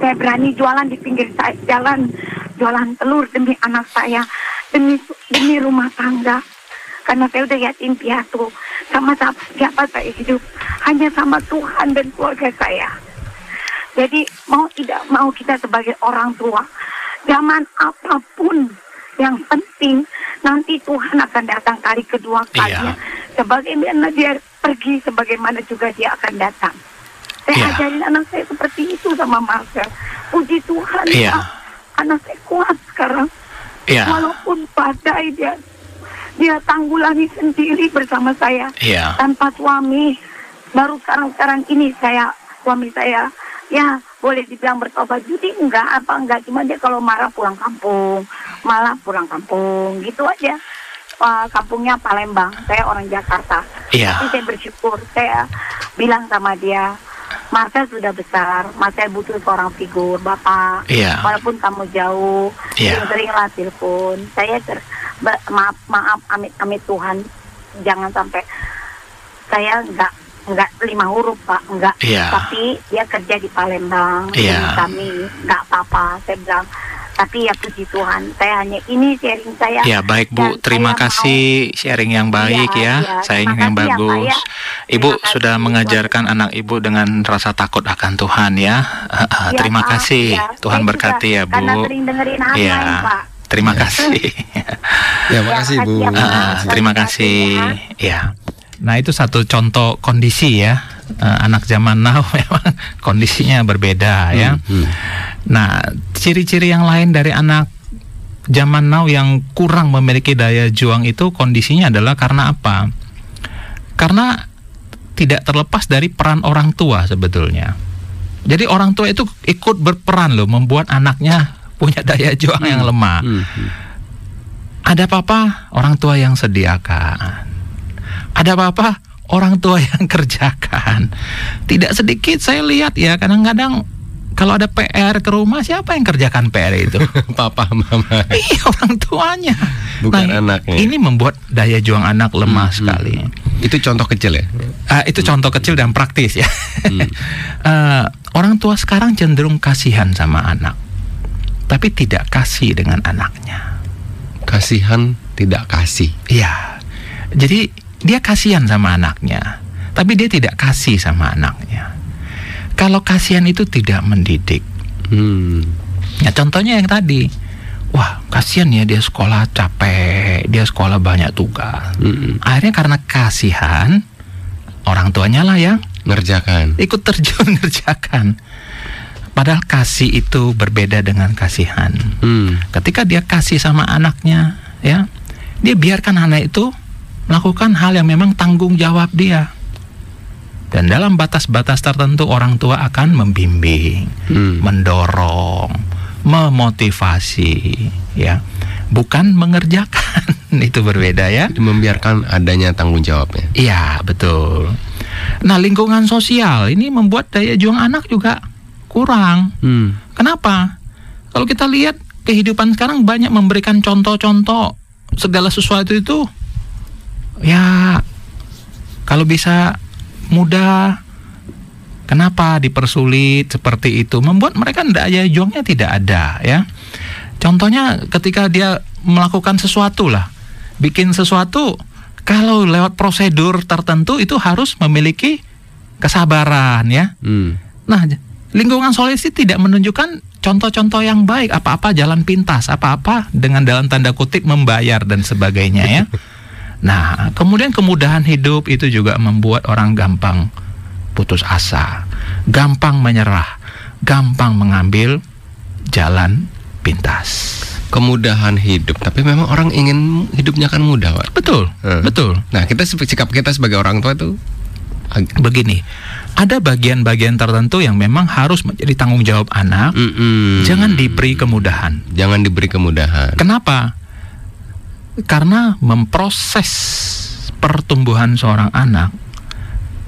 saya berani jualan di pinggir jalan jualan telur demi anak saya demi demi rumah tangga. Karena saya udah yatim piatu sama sa- siapa saya hidup. Hanya sama Tuhan dan keluarga saya jadi mau tidak mau kita sebagai orang tua zaman apa pun yang penting nanti Tuhan akan datang kali kedua kalinya sebagaimana dia pergi sebagaimana juga dia akan datang saya Iya. ajarin anak saya seperti itu sama Marcel puji Tuhan Iya. Pak. anak saya kuat sekarang Iya. walaupun badai dia dia tanggulangi sendiri bersama saya Iya. tanpa suami baru sekarang sekarang ini saya suami saya ya boleh dibilang bertobat judi enggak apa enggak cuma dia kalau marah pulang kampung malah pulang kampung gitu aja Wah, kampungnya Palembang saya orang Jakarta Iya. tapi saya bersyukur saya bilang sama dia Marcel sudah besar Marcel butuh seorang figur bapak Iya. walaupun kamu jauh Iya. sering-seringlah telepon saya ter- maaf maaf amit amit Tuhan jangan sampai saya nggak nggak lima huruf pak nggak Iya. tapi dia kerja di Palembang Iya. jadi kami nggak apa-apa saya bilang tapi ya puji Tuhan saya hanya ini sharing saya Ya baik Bu, Dan terima kasih sharing yang baik Iya, ya, iya. sharing yang kasih ya, Pak, bagus. ya. Ibu Terima kasih sudah buat- mengajarkan anak Ibu dengan rasa takut akan Tuhan ya. Ya, [laughs] terima Pak. kasih, Ya, Tuhan saya berkati juga ya Bu. karena sering dengerin Ya, lain, Pak. terima kasih. [laughs] Ya, makasih Bu. makasih ya. Ah, terima kasih. kasih Ya. Nah itu satu contoh kondisi ya Eh, anak zaman now [laughs] memang kondisinya berbeda ya. Hmm. Nah ciri-ciri yang lain dari anak zaman now yang kurang memiliki daya juang itu kondisinya adalah karena apa? Karena tidak terlepas dari peran orang tua sebetulnya. Jadi orang tua itu ikut berperan loh membuat anaknya [laughs] punya daya juang yang lemah. Hmm. Hmm. Ada apa-apa orang tua yang sediakan. Ada apa-apa orang tua [laughs] yang kerjakan. Tidak sedikit saya lihat ya kadang-kadang kalau ada PR ke rumah siapa yang kerjakan PR itu? [laughs] Papa, mama. iya orang tuanya. Bukan Nah, anaknya. Ini membuat daya juang anak lemah Hmm, sekali. Itu contoh kecil ya. Ah, itu contoh kecil dan praktis ya. Hmm. [laughs] Eh, orang tua sekarang cenderung kasihan sama anak, tapi tidak kasih dengan anaknya. Kasihan tidak kasih. Iya. Jadi dia kasihan sama anaknya, tapi dia tidak kasih sama anaknya. Kalau kasihan itu tidak mendidik. Hmm. Ya contohnya yang tadi. Wah, kasihan ya dia sekolah capek, dia sekolah banyak tugas. Hmm. Akhirnya karena kasihan orang tuanya lah yang Ngerjakan. ikut terjun [laughs] ngerjakan. Padahal kasih itu berbeda dengan kasihan. Hmm. Ketika dia kasih sama anaknya, ya, dia biarkan anak itu melakukan hal yang memang tanggung jawab dia. Dan dalam batas-batas tertentu orang tua akan membimbing, Hmm. mendorong, memotivasi, ya, bukan mengerjakan. [laughs] Itu berbeda ya. Membiarkan adanya tanggung jawabnya. Iya, betul. Nah, lingkungan sosial ini membuat daya juang anak juga kurang. Hmm. Kenapa? Kalau kita lihat kehidupan sekarang banyak memberikan contoh-contoh segala sesuatu itu ya kalau bisa mudah kenapa dipersulit seperti itu membuat mereka daya juangnya tidak ada ya contohnya ketika dia melakukan sesuatu lah bikin sesuatu kalau lewat prosedur tertentu itu harus memiliki kesabaran ya Hmm. Nah, lingkungan solusi tidak menunjukkan contoh-contoh yang baik, apa-apa jalan pintas, apa-apa dengan dalam tanda kutip membayar dan sebagainya ya. [laughs] Nah, kemudian kemudahan hidup itu juga membuat orang gampang putus asa, gampang menyerah, gampang mengambil jalan pintas. Kemudahan hidup, tapi memang orang ingin hidupnya kan mudah, Pak. Betul, Hmm. betul. Nah, kita sikap kita sebagai orang tua itu Begini, ada bagian-bagian tertentu yang memang harus menjadi tanggung jawab anak. Mm-mm. Jangan diberi kemudahan. jangan diberi kemudahan. Kenapa? Karena memproses pertumbuhan seorang anak,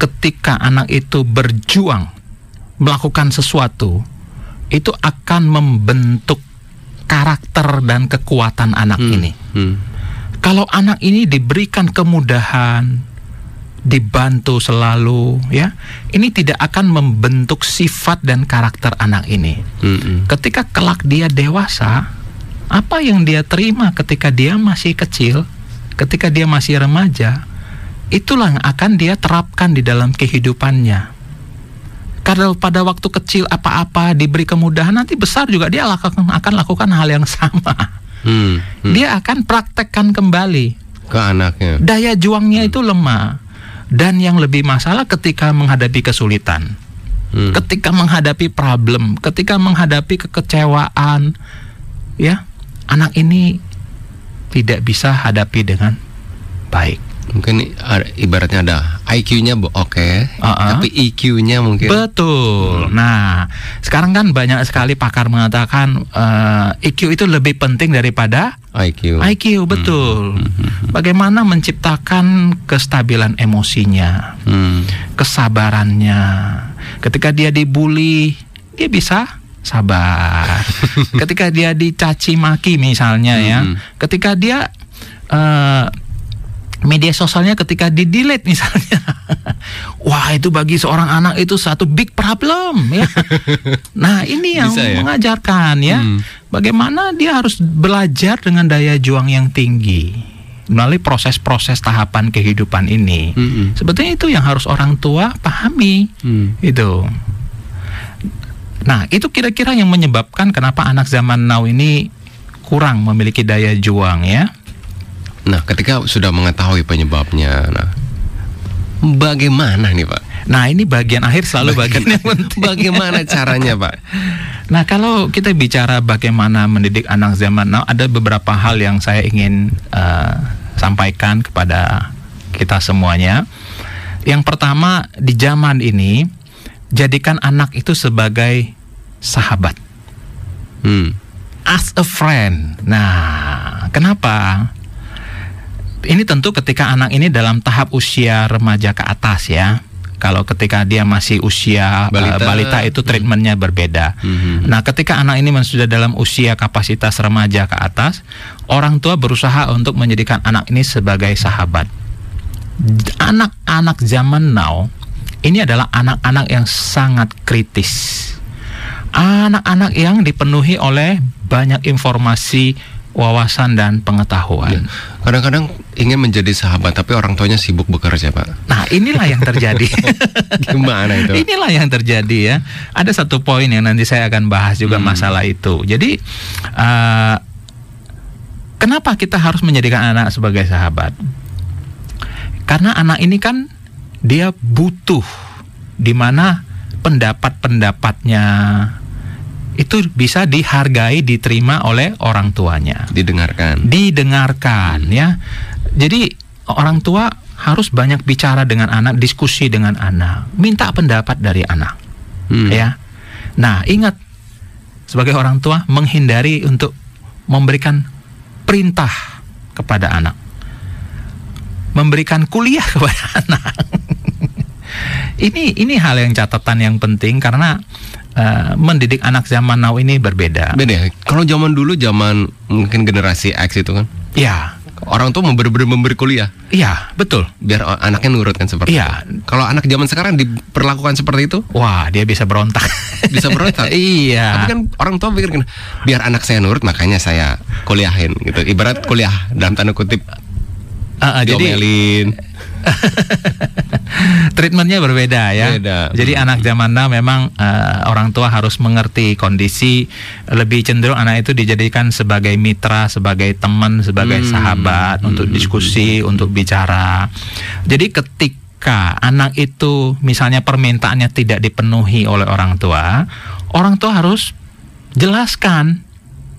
ketika anak itu berjuang melakukan sesuatu, itu akan membentuk karakter dan kekuatan anak Hmm. ini. Hmm. Kalau anak ini diberikan kemudahan, dibantu selalu, ya, ini tidak akan membentuk sifat dan karakter anak ini. Mm-mm. Ketika kelak dia dewasa, apa yang dia terima ketika dia masih kecil, ketika dia masih remaja, itulah yang akan dia terapkan di dalam kehidupannya. Karena pada waktu kecil apa-apa diberi kemudahan, nanti besar juga dia lakukan, akan lakukan hal yang [laughs] sama. Hmm. Hmm. Dia akan praktekkan kembali. Ke anaknya. Daya juangnya itu lemah. Dan yang lebih masalah ketika menghadapi kesulitan Hmm. ketika menghadapi problem, ketika menghadapi kekecewaan, ya anak ini tidak bisa hadapi dengan baik. Mungkin ibaratnya ada IQ-nya oke, Uh-uh. tapi EQ-nya mungkin Betul. Nah, sekarang kan banyak sekali pakar mengatakan eh, EQ itu lebih penting daripada IQ. IQ. Betul. Bagaimana menciptakan kestabilan emosinya, Hmm. kesabarannya. Ketika dia dibully, dia bisa sabar. [laughs] Ketika dia dicaci maki misalnya ya, Hmm. ketika dia eh, media sosialnya ketika di delete misalnya, [laughs] wah itu bagi seorang anak itu satu big problem ya. [laughs] nah ini yang Bisa ya? mengajarkan ya, Hmm. bagaimana dia harus belajar dengan daya juang yang tinggi melalui proses-proses tahapan kehidupan ini. Mm-mm. Sebetulnya itu yang harus orang tua pahami. Hmm. Itu. Nah, itu kira-kira yang menyebabkan kenapa anak zaman now ini kurang memiliki daya juang ya. Nah, ketika sudah mengetahui penyebabnya, nah bagaimana nih Pak? Nah, ini bagian akhir selalu bagian yang penting. [laughs] Bagaimana caranya Pak? Nah, kalau kita bicara bagaimana mendidik anak zaman now, ada beberapa hal yang saya ingin eh, sampaikan kepada kita semuanya. Yang pertama, di zaman ini jadikan anak itu sebagai sahabat. Hmm. as a friend. Nah, kenapa? Ini tentu ketika anak ini dalam tahap usia remaja ke atas ya. Kalau ketika dia masih usia Balita. balita, balita itu treatmentnya berbeda. Mhm. Nah, ketika anak ini sudah dalam usia kapasitas remaja ke atas, orang tua berusaha untuk menjadikan anak ini sebagai sahabat. Anak-anak zaman now ini adalah anak-anak yang sangat kritis. Anak-anak yang dipenuhi oleh banyak informasi, wawasan dan pengetahuan. Kadang-kadang ingin menjadi sahabat, tapi orang tuanya sibuk bekerja Pak. Nah, inilah yang terjadi. [laughs] Gimana itu? Inilah yang terjadi ya. Ada satu poin yang nanti saya akan bahas juga Hmm. masalah itu. Jadi eh, kenapa kita harus menjadikan anak sebagai sahabat? Karena anak ini kan dia butuh di mana pendapat-pendapatnya itu bisa dihargai, diterima oleh orang tuanya Didengarkan. didengarkan ya. Jadi orang tua harus banyak bicara dengan anak, diskusi dengan anak, minta pendapat dari anak, Hmm. ya. Nah, ingat sebagai orang tua menghindari untuk memberikan perintah kepada anak, memberikan kuliah [laughs] kepada anak. ini ini hal yang catatan yang penting karena eh, mendidik anak zaman now ini berbeda. Beda. Kalau zaman dulu zaman mungkin generasi X itu kan Ya, orang tua memberi memberi kuliah iya betul. biar anaknya nurut kan seperti Iya. itu. Kalau anak zaman sekarang diperlakukan seperti itu Wah, dia bisa berontak. bisa berontak. [laughs] iya. Tapi kan orang tua pikir biar anak saya nurut makanya saya kuliahin gitu. Ibarat kuliah dalam tanda kutip Ah, ah, jadi diomelin. [laughs] treatmentnya berbeda ya. Beda. Jadi Hmm. anak zaman now memang eh, orang tua harus mengerti kondisi lebih cenderung anak itu dijadikan sebagai mitra, sebagai teman, sebagai Hmm. sahabat untuk diskusi, untuk bicara. Jadi ketika anak itu misalnya permintaannya tidak dipenuhi oleh orang tua, orang tua harus jelaskan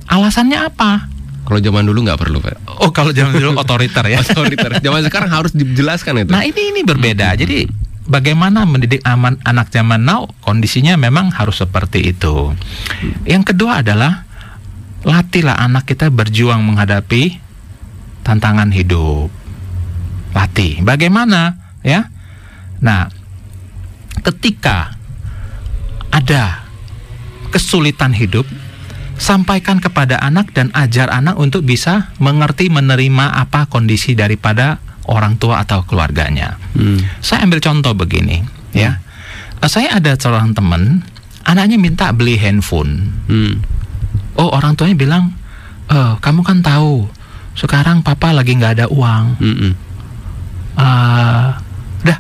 alasannya apa. Kalau zaman dulu nggak perlu, Pak. Oh kalau zaman dulu otoriter ya. [laughs] Otoriter. Zaman sekarang harus dijelaskan itu. Nah ini ini berbeda. Jadi bagaimana mendidik aman anak zaman now kondisinya memang harus seperti itu. Yang kedua adalah latihlah anak kita berjuang menghadapi tantangan hidup. Latih. Bagaimana ya? Nah, ketika ada kesulitan hidup, sampaikan kepada anak dan ajar anak untuk bisa mengerti menerima apa kondisi daripada orang tua atau keluarganya. Hmm. Saya ambil contoh begini, ya. Eh, Saya ada seorang teman, anaknya minta beli handphone. Hmm. Oh, orang tuanya bilang, "Eh, kamu kan tahu, sekarang papa lagi nggak ada uang. Hmm. Eh, dah,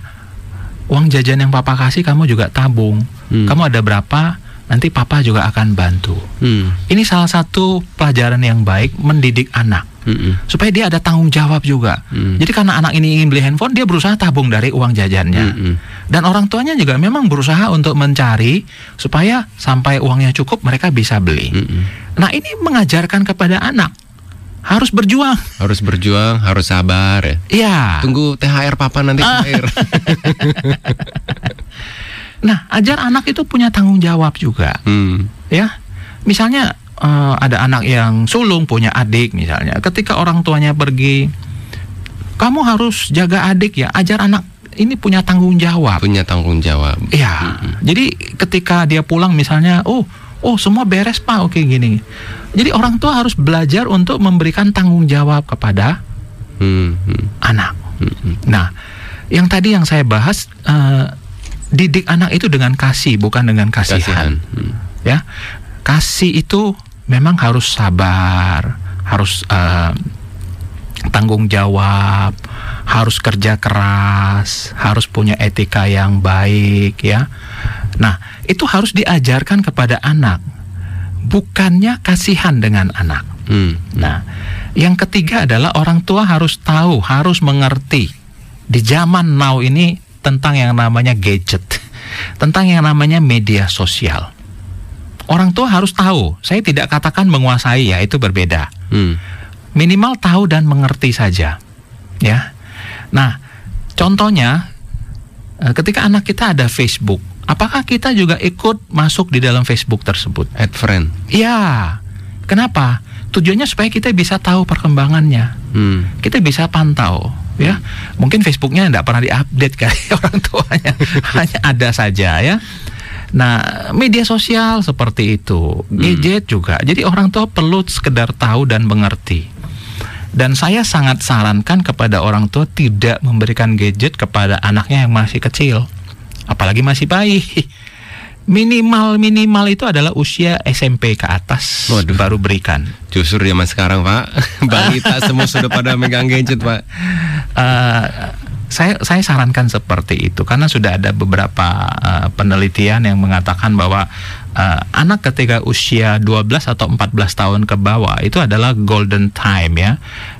uang jajan yang papa kasih kamu juga tabung. Hmm. Kamu ada berapa? Nanti papa juga akan bantu." Hmm. Ini salah satu pelajaran yang baik mendidik anak Hmm. supaya dia ada tanggung jawab juga. Hmm. Jadi karena anak ini ingin beli handphone, dia berusaha tabung dari uang jajannya. Hmm. Dan orang tuanya juga memang berusaha untuk mencari supaya sampai uangnya cukup mereka bisa beli. Hmm. Nah, ini mengajarkan kepada anak harus berjuang. Harus berjuang, harus sabar ya. Iya. Tunggu THR papa nanti Ah. cair. [laughs] Nah, ajar anak itu punya tanggung jawab juga, hmm. ya. Misalnya eh, ada anak yang sulung punya adik misalnya. Ketika orang tuanya pergi, kamu harus jaga adik ya. Ajar anak ini punya tanggung jawab. Punya tanggung jawab. Iya. Jadi ketika dia pulang misalnya, oh, oh semua beres pak, oke gini. Jadi orang tua harus belajar untuk memberikan tanggung jawab kepada Hmm. Hmm. anak. Hmm. Nah, yang tadi yang saya bahas, eh, didik anak itu dengan kasih, bukan dengan kasihan. Kasihan. Hmm. Ya, kasih itu memang harus sabar, harus eh, tanggung jawab, harus kerja keras, harus punya etika yang baik ya. Nah, itu harus diajarkan kepada anak. Bukannya kasihan dengan anak. Hmm. Nah, yang ketiga adalah orang tua harus tahu, harus mengerti di zaman now ini tentang yang namanya gadget, tentang yang namanya media sosial. Orang tua harus tahu. Saya tidak katakan menguasai ya, itu berbeda Hmm. minimal tahu dan mengerti saja ya nah contohnya eh, ketika anak kita ada Facebook apakah kita juga ikut masuk di dalam Facebook tersebut Add friend. ya kenapa tujuannya supaya kita bisa tahu perkembangannya Hmm. kita bisa pantau ya. Mungkin Facebooknya tidak pernah diupdate kali [laughs] orang tuanya. Hanya ada saja ya. Nah media sosial seperti itu gadget juga. Jadi orang tua perlu sekedar tahu dan mengerti. Dan saya sangat sarankan kepada orang tua tidak memberikan gadget kepada anaknya yang masih kecil. Apalagi masih bayi [laughs] minimal minimal itu adalah usia SMP ke atas Waduh. baru berikan Justru zaman sekarang pak, [laughs] balita semua sudah pada megang gadget pak. Eh, saya saya sarankan seperti itu karena sudah ada beberapa eh, penelitian yang mengatakan bahwa eh, anak ketika usia 12 atau 14 tahun ke bawah itu adalah golden time ya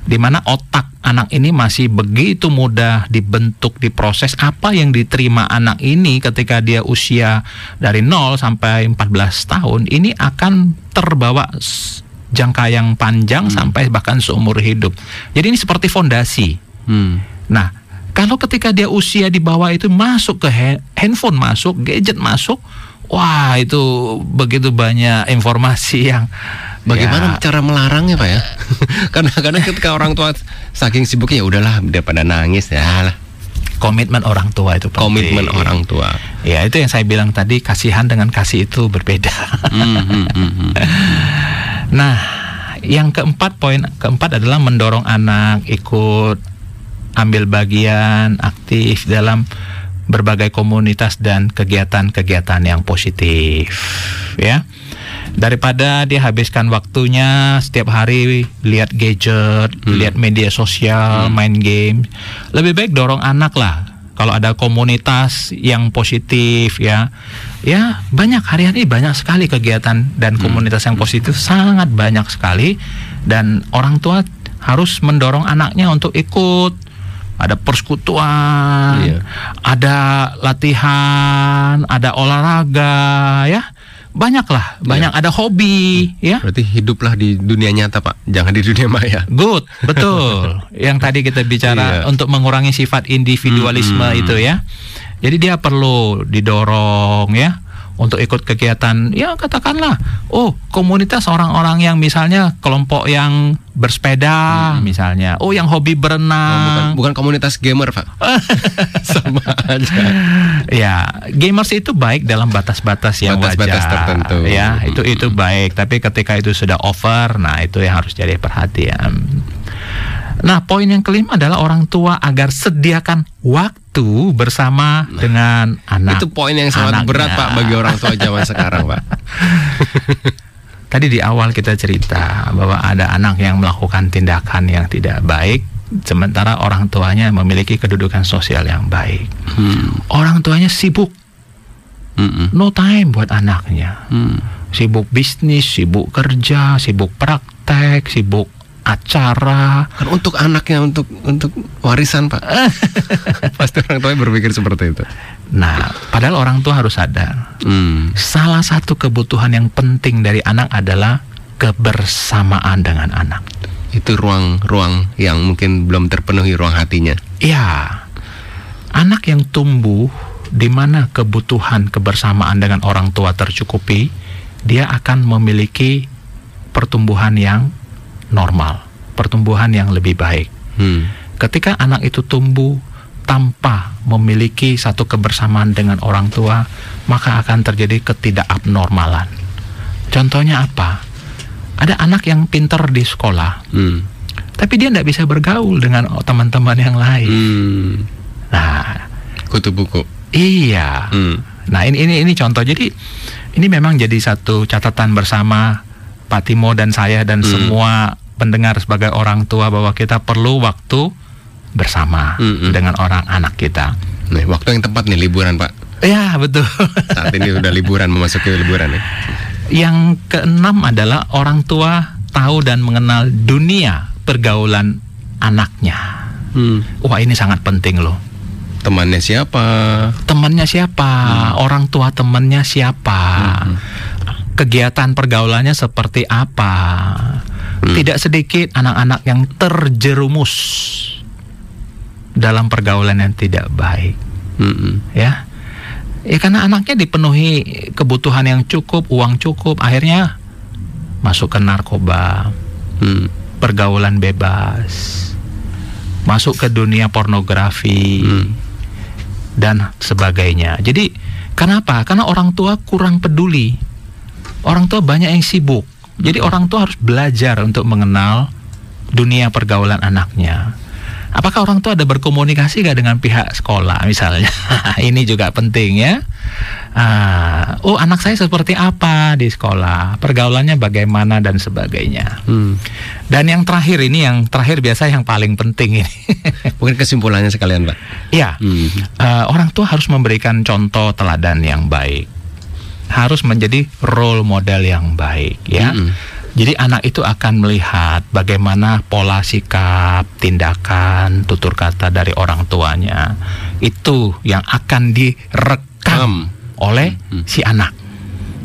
di mana otak anak ini masih begitu mudah dibentuk diproses apa yang diterima anak ini ketika dia usia dari 0 sampai 14 tahun ini akan terbawa jangka yang panjang sampai bahkan seumur hidup. Jadi ini seperti fondasi. Hmm. Nah, Kalau ketika dia usia di bawah itu masuk ke ha- handphone masuk, gadget masuk, wah itu begitu banyak informasi yang Bagaimana ya, cara melarangnya pak ya? [laughs] Karena kadang ketika orang tua saking sibuknya ya udahlah daripada nangis ya lah. komitmen orang tua itu penting. Komitmen orang tua. Ya itu yang saya bilang tadi kasihan dengan kasih itu berbeda. Hmm, hmm, hmm, hmm. [laughs] Nah, yang keempat poin keempat adalah mendorong anak ikut ambil bagian aktif dalam berbagai komunitas dan kegiatan-kegiatan yang positif, ya. Daripada dia habiskan waktunya setiap hari lihat gadget, lihat media sosial, main game, lebih baik dorong anak lah. Kalau ada komunitas yang positif ya, ya banyak hari-hari banyak sekali kegiatan dan komunitas yang positif sangat banyak sekali. Dan orang tua harus mendorong anaknya untuk ikut ada persekutuan, Iya. ada latihan, ada olahraga ya. Banyak lah, banyak ada hobi ya. Berarti hiduplah di dunia nyata pak, jangan di dunia maya. Good, betul. [laughs] Yang tadi kita bicara Iya. untuk mengurangi sifat individualisme Mm-mm. itu ya. Jadi dia perlu didorong ya untuk ikut kegiatan ya katakanlah oh komunitas orang-orang yang misalnya kelompok yang bersepeda misalnya oh yang hobi Oh, bukan, berenang bukan komunitas gamer pak. [laughs] Sama aja. ya gamers itu baik dalam batas-batas yang Batas-batas wajar tertentu. ya itu itu baik tapi ketika itu sudah over nah itu yang harus jadi perhatian nah poin yang kelima adalah orang tua agar sediakan waktu bersama dengan anak Itu poin yang sangat anaknya. berat pak bagi orang tua zaman [laughs] sekarang pak. [laughs] Tadi di awal kita cerita bahwa ada anak yang melakukan tindakan yang tidak baik, sementara orang tuanya memiliki kedudukan sosial yang baik. Hmm. Orang tuanya sibuk, Mm-mm. no time buat anaknya. Hmm. Sibuk bisnis, sibuk kerja, sibuk praktek, sibuk acara. Kan untuk anaknya untuk untuk warisan pak. [laughs] Pasti orang tuanya berpikir seperti itu. Nah, padahal orang tua harus sadar, Hmm. salah satu kebutuhan yang penting dari anak adalah kebersamaan dengan anak. Itu ruang-ruang yang mungkin belum terpenuhi ruang hatinya. Ya, anak yang tumbuh di mana kebutuhan kebersamaan dengan orang tua tercukupi, dia akan memiliki pertumbuhan yang normal, pertumbuhan yang lebih baik. Hmm. Ketika anak itu tumbuh tanpa memiliki satu kebersamaan dengan orang tua, maka akan terjadi ketidakabnormalan. Contohnya apa? Ada anak yang pinter di sekolah, Hmm. tapi dia tidak bisa bergaul dengan teman-teman yang lain. Hmm. Nah, Kutu buku. iya. Hmm. Nah, ini ini ini contoh. Jadi ini memang jadi satu catatan bersama Pak Timo dan saya dan Hmm. semua pendengar sebagai orang tua bahwa kita perlu waktu bersama Hmm, hmm. dengan orang anak kita. Nih, waktu yang tepat nih liburan pak. Ya, betul. Saat ini udah liburan memasuki liburan nih. Yang keenam adalah orang tua tahu dan mengenal dunia pergaulan anaknya. Hmm. Wah, ini sangat penting loh. Temannya siapa? temannya siapa, orang tua temannya siapa, kegiatan pergaulannya seperti apa. Tidak sedikit anak-anak yang terjerumus dalam pergaulan yang tidak baik, Hmm. ya. Ya karena anaknya dipenuhi kebutuhan yang cukup, uang cukup, akhirnya masuk ke narkoba, Hmm. pergaulan bebas, masuk ke dunia pornografi Hmm. dan sebagainya. Jadi kenapa? Karena orang tua kurang peduli. Orang tua banyak yang sibuk. Jadi orang tua harus belajar untuk mengenal dunia pergaulan anaknya. Apakah orang tua ada berkomunikasi gak dengan pihak sekolah misalnya? [laughs] Ini juga penting ya. Ah, oh anak saya seperti apa di sekolah, pergaulannya bagaimana dan sebagainya. Hmm. Dan yang terakhir ini yang terakhir biasa yang paling penting ini. [laughs] Mungkin kesimpulannya sekalian pak. ya, Hmm. Eh, orang tua harus memberikan contoh teladan yang baik, harus menjadi role model yang baik, ya. Mm-mm. Jadi anak itu akan melihat bagaimana pola sikap, tindakan, tutur kata dari orang tuanya. Itu yang akan direkam oleh Mm. si anak.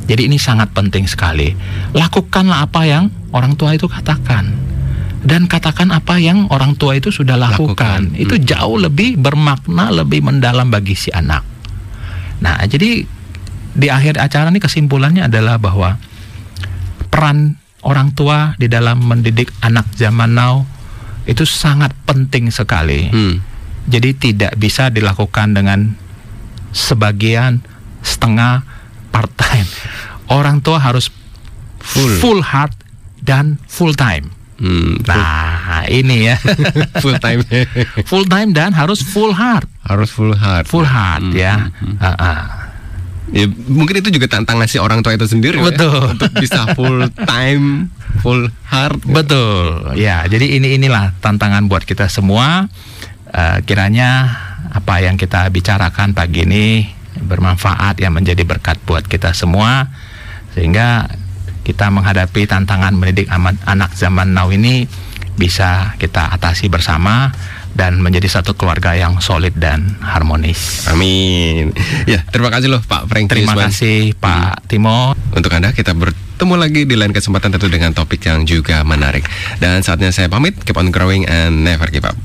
Jadi ini sangat penting sekali. Lakukanlah apa yang orang tua itu katakan. dan katakan apa yang orang tua itu sudah lakukan. Lakukan. Itu Hmm. jauh lebih bermakna, lebih mendalam bagi si anak. Nah, jadi di akhir acara ini kesimpulannya adalah bahwa peran orang tua di dalam mendidik anak zaman now itu sangat penting sekali. Hmm. Jadi tidak bisa dilakukan dengan sebagian setengah part time. [laughs] Orang tua harus Full. full heart dan full time. Hmm. Nah, ini ya. [laughs] full time. full time dan harus full heart. Harus full heart. Full heart Hmm, ya. hmm, hmm. Ah, ah. Ya, mungkin itu juga tantangan si orang tua itu sendiri ya, Betul. untuk bisa full time, full heart. Betul. Ya, jadi ini inilah tantangan buat kita semua. Eh, kiranya apa yang kita bicarakan pagi ini bermanfaat ya menjadi berkat buat kita semua sehingga kita menghadapi tantangan mendidik anak zaman now ini bisa kita atasi bersama dan menjadi satu keluarga yang solid dan harmonis. Amin. Ya, terima kasih loh Pak Frank Terima Yusman. kasih Pak Timo. Untuk Anda kita bertemu lagi di lain kesempatan tentu dengan topik yang juga menarik. Dan saatnya saya pamit, keep on growing and never give up.